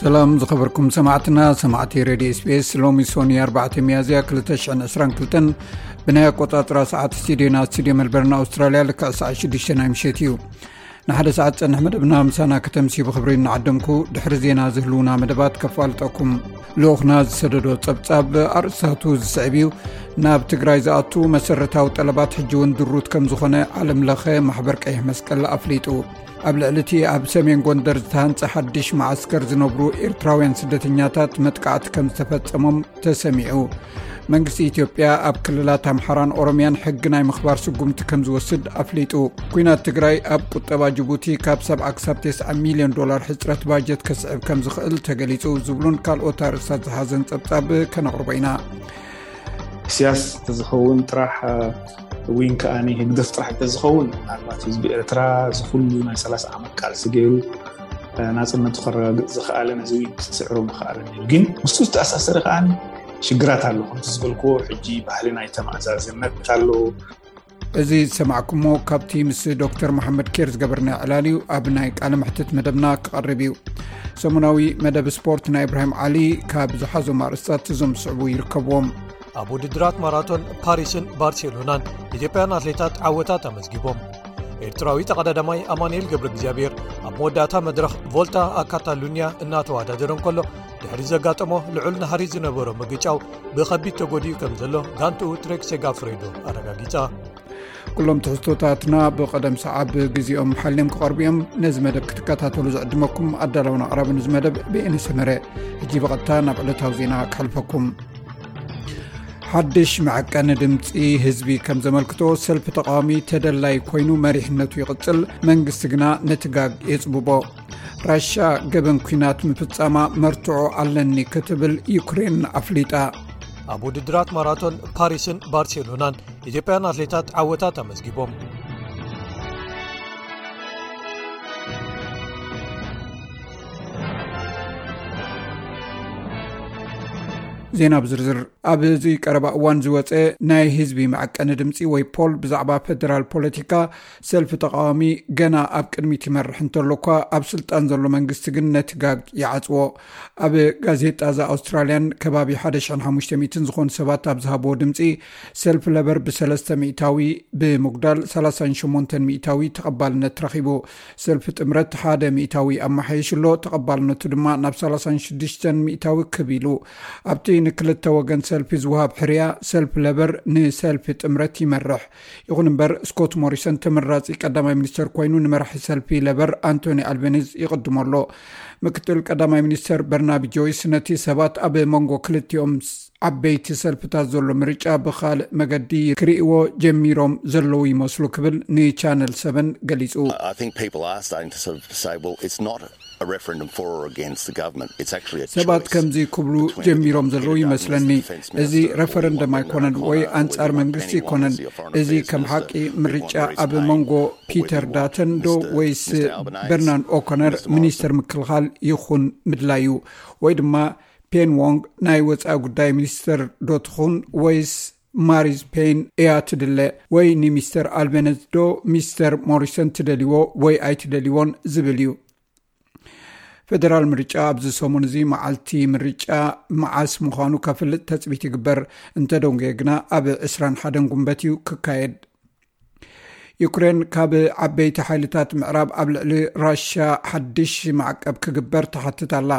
ሰላም ዝኸበርኩም ሰማዕትና ሰማዕቲ ረድ ስፔስ ሎሚ ሶኒ 4 መያዝያ 222 ብናይ ኣቆጣፅራ ሰዓት ስቱድዮና ስቱድዮ መልበርና ኣውስትራልያ ልክዕ ሰዓ 6ዱሽ ናይ ምሸት እዩ ንሓደ ሰዓት ፀንሕ መደብና ምሳና ከተምሲ ብክብሪ ንዓደምኩ ድሕሪ ዜና ዝህልውና መደባት ከፋልጠኩም ልኡኽና ዝሰደዶ ጸብጻብ ኣርእስታቱ ዝስዕብ እዩ ናብ ትግራይ ዝኣቱ መሰረታዊ ጠለባት ሕጂ እውን ድሩት ከም ዝኾነ ዓለም ለኸ ማሕበር ቀይሕ መስቀል ኣፍሊጡ ኣብ ልዕሊ እቲ ኣብ ሰሜን ጎንደር ዝተሃንፀ ሓድሽ መዓስከር ዝነብሩ ኤርትራውያን ስደተኛታት መጥቃዕቲ ከም ዝተፈጸሞም ተሰሚዑ መንግስቲ ኢትዮጵያ ኣብ ክልላት ኣምሓራን ኦሮምያን ሕጊ ናይ ምኽባር ስጉምቲ ከም ዝወስድ ኣፍሊጡ ኩናት ትግራይ ኣብ ቁጠባ ጅቡቲ ካብ ሰብ ክሳብ 9 ሚልዮን ዶላር ሕፅረት ባጀት ከስዕብ ከም ዝኽእል ተገሊፁ ዝብሉን ካልኦት ኣርእስታት ዝሓዘን ፀብፃብ ከነቕርቦ ኢና ስያስ ተዝኸውን ጥራሕ ዊን ከዓ ህግደፍ ጥራሕ እንተዝኸውን ምናልባት ህዝቢ ኤርትራ እዚ ኩሉ ናይ ሰላሳ ዓመት ቃልሲ ገይሩ ናፅነቱ ከረጋግፅ ዝኸኣለ ነዚ ዊን ክስዕሮ ምኸኣለ ነይሩ ግን ምስኡ ዝተኣሳሰረ ከዓ ሽግራት ኣሎ ከምቲ ዝበልክዎ ሕጂ ባህሊ ናይ ተመኣዛዝነት ኣሎ እዚ ዝሰማዕኩሞ ካብቲ ምስ ዶክተር መሓመድ ኬር ዝገበርና ዕላል እዩ ኣብ ናይ ቃል ምሕትት መደብና ክቐርብ እዩ ሰሙናዊ መደብ ስፖርት ናይ እብራሂም ዓሊ ካብ ዝሓዞ ማእርስታት እዞም ዝስዕቡ ይርከብዎም ኣብ ውድድራት ማራቶን ፓሪስን ባርሴሎናን ኢትዮጵያን ኣትሌታት ዓወታት ኣመዝጊቦም ኤርትራዊ ተቐዳዳማይ ኣማንኤል ገብረ እግዚኣብሔር ኣብ መወዳእታ መድረኽ ቮልታ ኣካታሉንያ እናተዋዳደረ እንከሎ ድሕሪ ዘጋጠሞ ልዑል ናሃሪ ዝነበሮ ምግጫው ብኸቢድ ተጎዲኡ ከም ዘሎ ጋንቲኡ ትሬክ ሴጋፍሬዶ ኣረጋጊጻ ኩሎም ትሕዝቶታትና ብቐደም ሰዓብ ግዜኦም ሓልም ክቐርቡ እዮም ነዚ መደብ ክትከታተሉ ዝዕድመኩም ኣዳላውን ኣቕራቢ ንዝ መደብ ብኤነሰመረ እጂ ብቐጥታ ናብ ዕለታዊ ዜና ክሕልፈኩም ሓድሽ መዐቀኒ ድምፂ ህዝቢ ከም ዘመልክቶ ሰልፊ ተቃዋሚ ተደላይ ኮይኑ መሪሕነቱ ይቕፅል መንግስቲ ግና ነትጋግ የፅብቦ ራሻ ገበን ኩናት ምፍፃማ መርትዖ ኣለኒ ክትብል ዩክሬን ኣፍሊጣ ኣብ ውድድራት ማራቶን ፓሪስን ባርሴሎናን ኢትዮጵያን ኣትሌታት ዓወታት ኣመዝጊቦም ዜና ብዝርዝር ኣብዚ ቀረባ እዋን ዝወፀ ናይ ህዝቢ መዐቀኒ ድምፂ ወይ ፖል ብዛዕባ ፈደራል ፖለቲካ ሰልፊ ተቃዋሚ ገና ኣብ ቅድሚት ይመርሕ እንተሎ እኳ ኣብ ስልጣን ዘሎ መንግስቲ ግን ነቲ ጋግ ይዓፅዎ ኣብ ጋዜጣ እዛ ኣውስትራልያን ከባቢ 150 ዝኾኑ ሰባት ኣብ ዝሃብዎ ድምፂ ሰልፊ ለበር ብሰለስተ ሚታዊ ብምጉዳል 38 ሚታዊ ተቐባልነት ረኺቡ ሰልፊ ጥምረት ሓደ ሚታዊ ኣመሓየሽ ኣሎ ተቐባልነቱ ድማ ናብ 36 ሚታዊ ክብ ኢሉ ኣብቲ ንክልተ ወገን ሰልፊ ዝውሃብ ሕርያ ሰልፊ ለበር ንሰልፊ ጥምረት ይመርሕ ይኹን እምበር ስኮት ሞሪሰን ተመራፂ ቀዳማይ ሚኒስተር ኮይኑ ንመራሒ ሰልፊ ለበር ኣንቶኒ ኣልቤኒዝ ይቕድሞ ኣሎ ምክትል ቀዳማይ ሚኒስተር በርናቢ ጆይስ ነቲ ሰባት ኣብ መንጎ ክልቲኦም ዓበይቲ ሰልፍታት ዘሎ ምርጫ ብካልእ መገዲ ክርእዎ ጀሚሮም ዘለዉ ይመስሉ ክብል ንቻነል ሰቨን ገሊፁ ሰባት ከምዚ ክብሉ ጀሚሮም ዘለዉ ይመስለኒ እዚ ረፈረንደም ኣይኮነን ወይ ኣንጻር መንግስቲ ኣይኮነን እዚ ከም ሓቂ ምርጫ ኣብ መንጎ ፒተር ዳተን ዶ ወይስ በርናን ኦኮነር ሚኒስተር ምክልኻል ይኹን ምድላይ እዩ ወይ ድማ ፔን ዎንግ ናይ ወፃኢ ጉዳይ ሚኒስተር ዶ ትኹን ወይስ ማሪዝ ፔን እያ ትድለ ወይ ንሚስተር ኣልበነዝ ዶ ሚስተር ሞሪሰን ትደልዎ ወይ ኣይትደልዎን ዝብል እዩ ፈደራል ምርጫ ኣብዚ ሰሙን እዚ መዓልቲ ምርጫ መዓስ ምዃኑ ከፍልጥ ተፅቢት ይግበር እንተደንጎየ ግና ኣብ 2ስራ ሓደን ጉንበት እዩ ክካየድ ዩክሬን ካብ ዓበይቲ ሓይልታት ምዕራብ ኣብ ልዕሊ ራሽያ ሓድሽ ማዕቀብ ክግበር ተሓትት ኣላ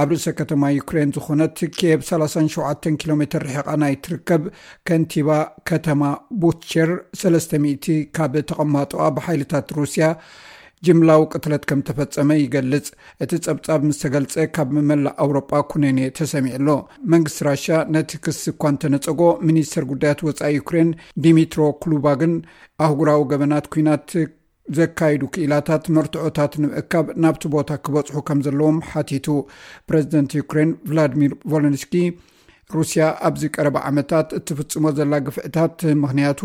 ኣብ ርእሰ ከተማ ዩክሬን ዝኾነት ኬብ 37 ኪሎ ሜር ርሒቓ ናይ ትርከብ ከንቲባ ከተማ ቡቸር 300 ካብ ተቐማጦኣ ብሓይልታት ሩስያ ጅምላዊ ቅትለት ከም ተፈጸመ ይገልጽ። እቲ ጸብጻብ ምስ ተገልጸ ካብ መመላእ ኣውሮጳ ኩነኔ ተሰሚዑ ኣሎ። መንግስቲ ራሽያ ነቲ ክሲ እኳ እንተነጸጎ ሚኒስተር ጉዳያት ወጻኢ ዩክሬን ዲሚትሮ ክሉባ ግን ኣህጉራዊ ገበናት ኩናት ዘካይዱ ክኢላታት መርትዖታት ንምእካብ ናብቲ ቦታ ክበፅሑ ከም ዘለዎም ሓቲቱ ፕረዚደንት ዩክሬን ቭላድሚር ቮለንስኪ ሩስያ ኣብዚ ቀረባ ዓመታት እትፍፅሞ ዘላ ግፍዕታት ምኽንያቱ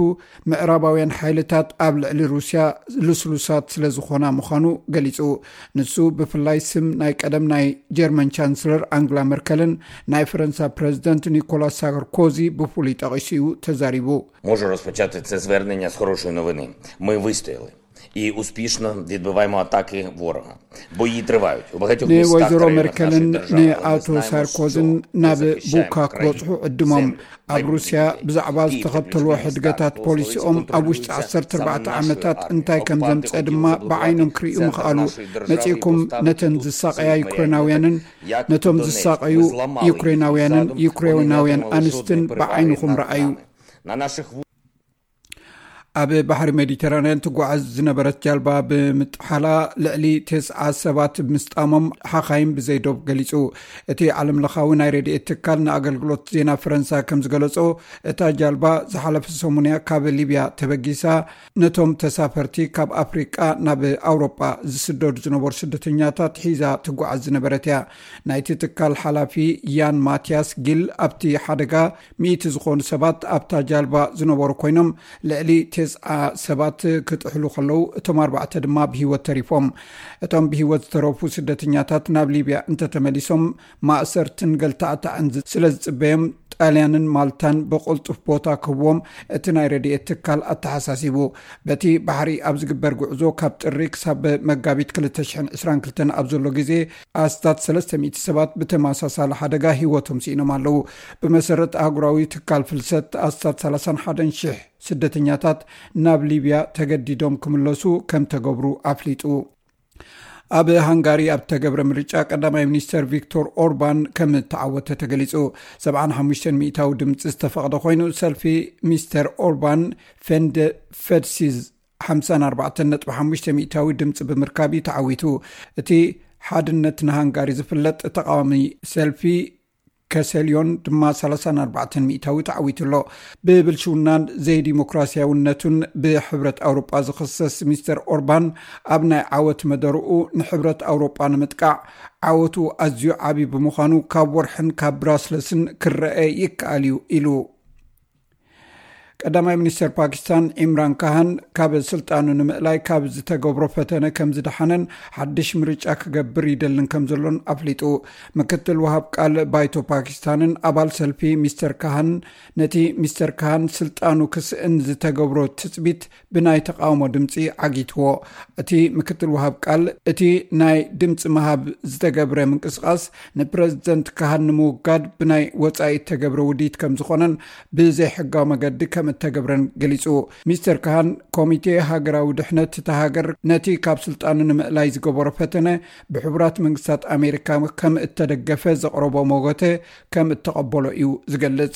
ምዕራባውያን ሓይልታት ኣብ ልዕሊ ሩስያ ልስሉሳት ስለ ዝኾና ምዃኑ ገሊፁ ንሱ ብፍላይ ስም ናይ ቀደም ናይ ጀርመን ቻንስለር ኣንግላ መርከልን ናይ ፈረንሳ ፕረዚደንት ኒኮላስ ሳርኮዚ ብፍሉይ ጠቂሱ እዩ ተዛሪቡ ንወይዘሮ መርከልን ንኣቶ ሳርኮዝን ናብ ቡካ ክበፅሑ ዕድሞም ኣብ ሩስያ ብዛዕባ ዝተኸተልዎ ሕድገታት ፖሊሲኦም ኣብ ውሽጢ 14 ዓመታት እንታይ ከም ዘምፀ ድማ ብዓይኖም ክርእዩ ምኽኣሉ መፂእኩም ነተን ዝሳቀያ ዩክሬናውያንን ነቶም ዝሳቀዩ ዩክሬናውያንን ዩክሬናውያን ኣንስትን ብዓይንኹም ረኣዩ ኣብ ባሕሪ ሜዲተራንያን ትጓዓዝ ዝነበረት ጃልባ ብምጥሓላ ልዕሊ ተስዓ ሰባት ምስጣሞም ሓኻይም ብዘይዶብ ገሊፁ እቲ ዓለም ለኻዊ ናይ ረድኤት ትካል ንኣገልግሎት ዜና ፈረንሳ ከም ዝገለፆ እታ ጃልባ ዝሓለፈ ሰሙንያ ካብ ሊብያ ተበጊሳ ነቶም ተሳፈርቲ ካብ ኣፍሪቃ ናብ ኣውሮጳ ዝስደዱ ዝነበሩ ስደተኛታት ሒዛ ትጓዓዝ ዝነበረት እያ ናይቲ ትካል ሓላፊ ያን ማትያስ ጊል ኣብቲ ሓደጋ ሚእቲ ዝኾኑ ሰባት ኣብታ ጃልባ ዝነበሩ ኮይኖም ልዕሊ ቴስዓ ሰባት ክጥሕሉ ከለዉ እቶም ኣርባዕተ ድማ ብሂወት ተሪፎም። እቶም ብሂወት ዝተረፉ ስደተኛታት ናብ ሊብያ እንተተመሊሶም ማእሰርትን ገልታዕታዕን ስለዝጽበዮም ጣልያንን ማልታን ብቕልጡፍ ቦታ ክህብዎም እቲ ናይ ረድኤት ትካል ኣተሓሳሲቡ። በቲ ባሕሪ ኣብ ዝግበር ጉዕዞ ካብ ጥሪ ክሳብ መጋቢት 2022 ኣብ ዘሎ ግዜ ኣስታት ሰለስተ ሚእቲ ሰባት ብተመሳሳሊ ሓደጋ ህይወቶም ስኢኖም ኣለዉ። ብመሰረት ኣህጉራዊ ትካል ፍልሰት ኣስታት ሰላሳን ሓደን ሽሕ ስደተኛታት ናብ ሊብያ ተገዲዶም ክምለሱ ከም ተገብሩ ኣፍሊጡ። ኣብ ሃንጋሪ ኣብ ተገብረ ምርጫ ቀዳማይ ሚኒስተር ቪክቶር ኦርባን ከም እተዓወተ ተገሊጹ 75 ሚእታዊ ድምፂ ዝተፈቐደ ኮይኑ ሰልፊ ሚስተር ኦርባን ፈንደ ፈድሲዝ ሓምሳን ኣርባዕተን ነጥቢ ሓሙሽተ ሚእታዊ ድምፂ ብምርካብ እዩ ተዓዊቱ እቲ ሓድነት ንሃንጋሪ ዝፍለጥ ተቃዋሚ ሰልፊ ከሰልዮን ድማ 34 ሚታዊ ተዓዊቱ ኣሎ ብብልሽውናን ዘይዲሞክራሲያውነቱን ብሕብረት ኣውሮጳ ዝኽሰስ ሚስተር ኦርባን ኣብ ናይ ዓወት መደርኡ ንሕብረት ኣውሮጳ ንምጥቃዕ ዓወቱ ኣዝዩ ዓብዪ ብምዃኑ ካብ ወርሕን ካብ ብራስለስን ክረአ ይከኣል እዩ ኢሉ ቀዳማይ ሚኒስተር ፓኪስታን ኢምራን ካሃን ካብ ስልጣኑ ንምእላይ ካብ ዝተገብሮ ፈተነ ከም ዝደሓነን ሓድሽ ምርጫ ክገብር ይደልን ከም ዘሎን ኣፍሊጡ ምክትል ውሃብ ቃል ባይቶ ፓኪስታንን ኣባል ሰልፊ ሚስተር ካሃን ነቲ ሚስተር ካሃን ስልጣኑ ክስእን ዝተገብሮ ትፅቢት ብናይ ተቃውሞ ድምፂ ዓጊትዎ። እቲ ምክትል ወሃብ ቃል እቲ ናይ ድምፂ ምሃብ ዝተገብረ ምንቅስቓስ ንፕረዚደንት ካሃን ንምውጋድ ብናይ ወፃኢ እተገብረ ውዲት ከም ዝኾነን ብዘይሕጋዊ መገዲ ከም እተገብረን ገሊፁ። ሚስተር ካሃን ኮሚቴ ሃገራዊ ድሕነት እታ ሃገር ነቲ ካብ ስልጣኑ ንምእላይ ዝገበሮ ፈተነ ብሕቡራት መንግስታት ኣሜሪካ ከም እተደገፈ ዘቕረቦ መጎተ ከም እተቐበሎ እዩ ዝገልፅ።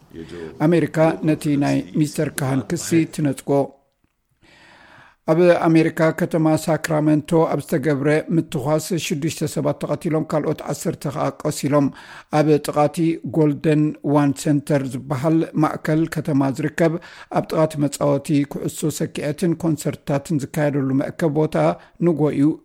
ኣሜሪካ ነቲ ናይ ሚስተር ካህን ክሲ ትነፅጎ ኣብ ኣሜሪካ ከተማ ሳክራመንቶ ኣብ ዝተገብረ ምትኳስ ሽዱሽተ ሰባት ተቐቲሎም ካልኦት ዓሰርተ ከዓ ቀሲሎም ኣብ ጥቓቲ ጎልደን ዋን ሰንተር ዝበሃል ማእከል ከተማ ዝርከብ ኣብ ጥቓቲ መፃወቲ ኩዕሶ ሰኪዐትን ኮንሰርትታትን ዝካየደሉ መእከብ ቦታ ንጎ እዩ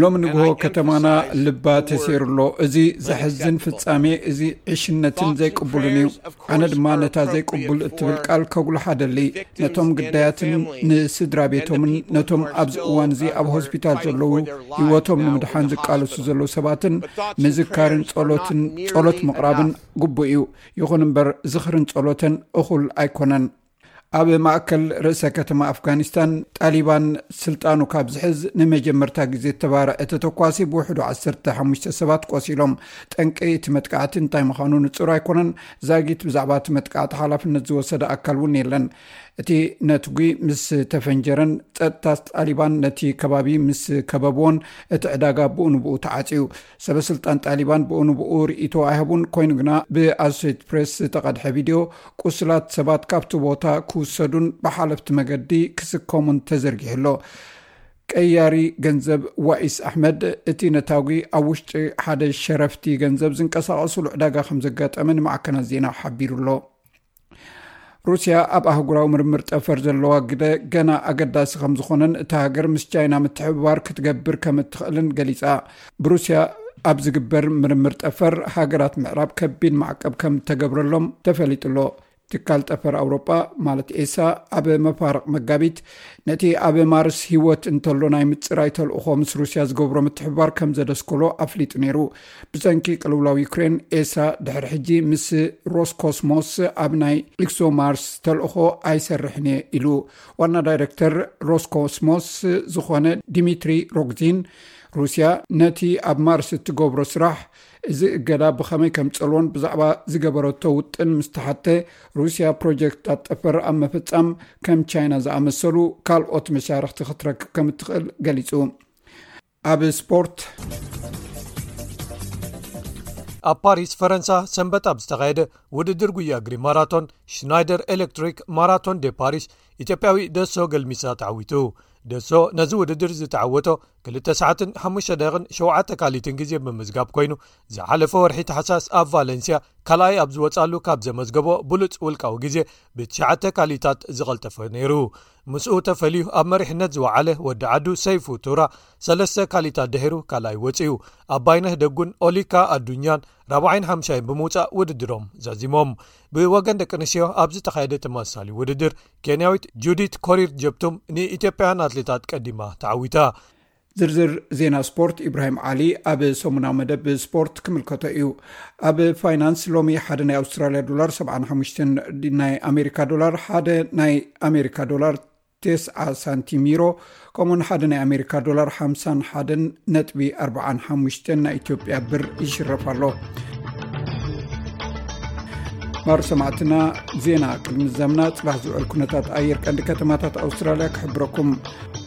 ሎሚ ንግሆ ከተማና ልባ ተሰይሩ ኣሎ እዚ ዘሕዝን ፍፃሜ እዚ ዕሽነትን ዘይቅቡልን እዩ ኣነ ድማ ነታ ዘይቅቡል እትብል ቃል ከጉልሓ ደሊ ነቶም ግዳያትን ንስድራ ቤቶምን ነቶም ኣብዚ እዋን እዚ ኣብ ሆስፒታል ዘለዉ ሂወቶም ንምድሓን ዝቃለሱ ዘለዉ ሰባትን ምዝካርን ሎትን ፀሎት ምቕራብን ግቡእ እዩ ይኹን እምበር ዝኽርን ፀሎተን እኹል ኣይኮነን ኣብ ማእከል ርእሰ ከተማ ኣፍጋኒስታን ጣሊባን ስልጣኑ ካብ ዝሕዝ ንመጀመርታ ግዜ እተባርዐ ተተኳሲ ብውሕዱ 15 ሰባት ቆሲሎም ጠንቂ እቲ መጥቃዕቲ እንታይ ምዃኑ ንፁር ኣይኮነን ዛጊት ብዛዕባ እቲ መጥቃዕቲ ሓላፍነት ዝወሰደ ኣካል እውን የለን እቲ ነትጒ ምስ ተፈንጀረን ፀጥታ ጣሊባን ነቲ ከባቢ ምስ ከበብዎን እቲ ዕዳጋ ብኡ ንብኡ ተዓፅዩ ሰበስልጣን ጣሊባን ብኡንብኡ ርእይቶ ኣይሃቡን፣ ኮይኑ ግና ብኣሶሴይትድ ፕሬስ ዝተቐድሐ ቪድዮ ቁስላት ሰባት ካብቲ ቦታ ክውሰዱን ብሓለፍቲ መገዲ ክስከሙን ተዘርጊሑ ኣሎ። ቀያሪ ገንዘብ ዋኢስ ኣሕመድ እቲ ነታጒ ኣብ ውሽጢ ሓደ ሸረፍቲ ገንዘብ ዝንቀሳቐሱሉ ዕዳጋ ከም ዘጋጠመ ንማዕከናት ዜና ሓቢሩ ኣሎ። ሩስያ ኣብ ኣህጉራዊ ምርምር ጠፈር ዘለዋ ግደ ገና ኣገዳሲ ከም ዝኾነን እታ ሃገር ምስ ቻይና ምትሕብባር ክትገብር ከም እትኽእልን ገሊፃ ብሩስያ ኣብ ዝግበር ምርምር ጠፈር ሃገራት ምዕራብ ከቢድ ማዕቀብ ከም እተገብረሎም ተፈሊጡ ኣሎ ትካል ጠፈር ኣውሮጳ ማለት ኤሳ ኣብ መፋርቕ መጋቢት ነቲ ኣብ ማርስ ሂወት እንተሎ ናይ ምፅራይ ተልእኾ ምስ ሩስያ ዝገብሮ ምትሕብባር ከም ዘደስከሎ ኣፍሊጡ ነይሩ ብሰንኪ ቅልውላው ዩክሬን፣ ኤሳ ድሕሪ ሕጂ ምስ ሮስኮስሞስ ኣብ ናይ ኢክሶማርስ ተልእኾ ኣይሰርሕን እየ ኢሉ። ዋና ዳይረክተር ሮስኮስሞስ ዝኾነ ዲሚትሪ ሮግዚን ሩስያ ነቲ ኣብ ማርስ እትገብሮ ስራሕ እዚ እገዳ ብኸመይ ከም ዝጸልዎን ብዛዕባ ዝገበረቶ ውጥን ምስ ተሓተ ሩስያ ፕሮጀክትታት ጠፈር ኣብ ምፍጻም ከም ቻይና ዝኣመሰሉ ካልኦት መሻርኽቲ ክትረክብ ከም እትኽእል ገሊጹ። ኣብ ስፖርት ኣብ ፓሪስ ፈረንሳ ሰንበት ኣብ ዝተኻየደ ውድድር ጉያ ግሪ ማራቶን ሽናይደር ኤሌክትሪክ ማራቶን ደ ፓሪስ ኢትዮጵያዊ ደሶ ገልሚሳ ተዓዊቱ ደሶ ነዚ ውድድር ዝተዓወቶ 2ሰ5ሸ7 ካሊትን ግዜ ብምዝጋብ ኮይኑ ዝሓለፈ ወርሒ ተሓሳስ ኣብ ቫለንስያ ካልኣይ ኣብ ዝወፃሉ ካብ ዘመዝገቦ ብሉፅ ውልቃዊ ግዜ ብ9ሸ ካሊታት ዝቐልጠፈ ነይሩ ምስኡ ተፈልዩ ኣብ መሪሕነት ዝወዓለ ወዲ ዓዱ ሰይፉ ቱራ ሰለስተ ካሊታት ድሒሩ ካልኣይ ወፅኡ። ኣባይነህ ደጉን ኦሊካ ኣዱኛን ራብዓይን ሓምሻይን ብምውፃእ ውድድሮም ዛዚሞም። ብወገን ደቂ ኣንስትዮ ኣብ ዝተኻየደ ተመሳሳሊ ውድድር ኬንያዊት ጁዲት ኮሪር ጀብቱም ንኢትዮጵያውያን ኣትሌታት ቀዲማ ተዓዊታ። ዝርዝር ዜና ስፖርት ኢብራሂም ዓሊ ኣብ ሰሙናዊ መደብ ስፖርት ክምልከቶ እዩ ኣብ ፋይናንስ ሎሚ ሓደ ናይ ኣውስትራልያ ዶላር 75 ናይ ኣሜሪካ ዶላር ሓደ ናይ ኣሜሪካ ዶላር ቴስ ሳንቲም ዩሮ ከምኡውን ሓደ ናይ ኣሜሪካ ዶላር 51 ነጥቢ 45 ናይ ኢትዮጵያ ብር ይሽረፍ ኣሎ ማሩ ሰማዕትና ዜና ቅድሚ ዘምና ፅባሕ ዝውዕል ኩነታት ኣየር ቀንዲ ከተማታት ኣውስትራልያ ክሕብረኩም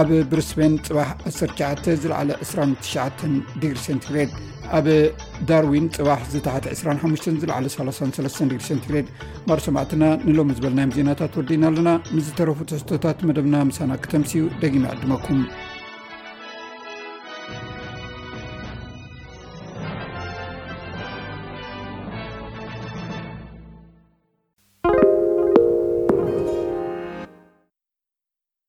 ኣብ ብርስበን ፅባሕ 19 ዝለዓለ 29 ዲግሪ ሴንቲግሬድ ኣብ ዳርዊን ፅባሕ ዝተሓት 25 ዝለዓለ 33 ዲግሪ ሴንቲግሬድ ማርሰማዕትና ንሎሚ ዝበልናዮም ዜናታት ወዲና ኣለና ንዝተረፉ ተስቶታት መደብና ምሳና ክተምስዩ ደጊመ ዕድመኩም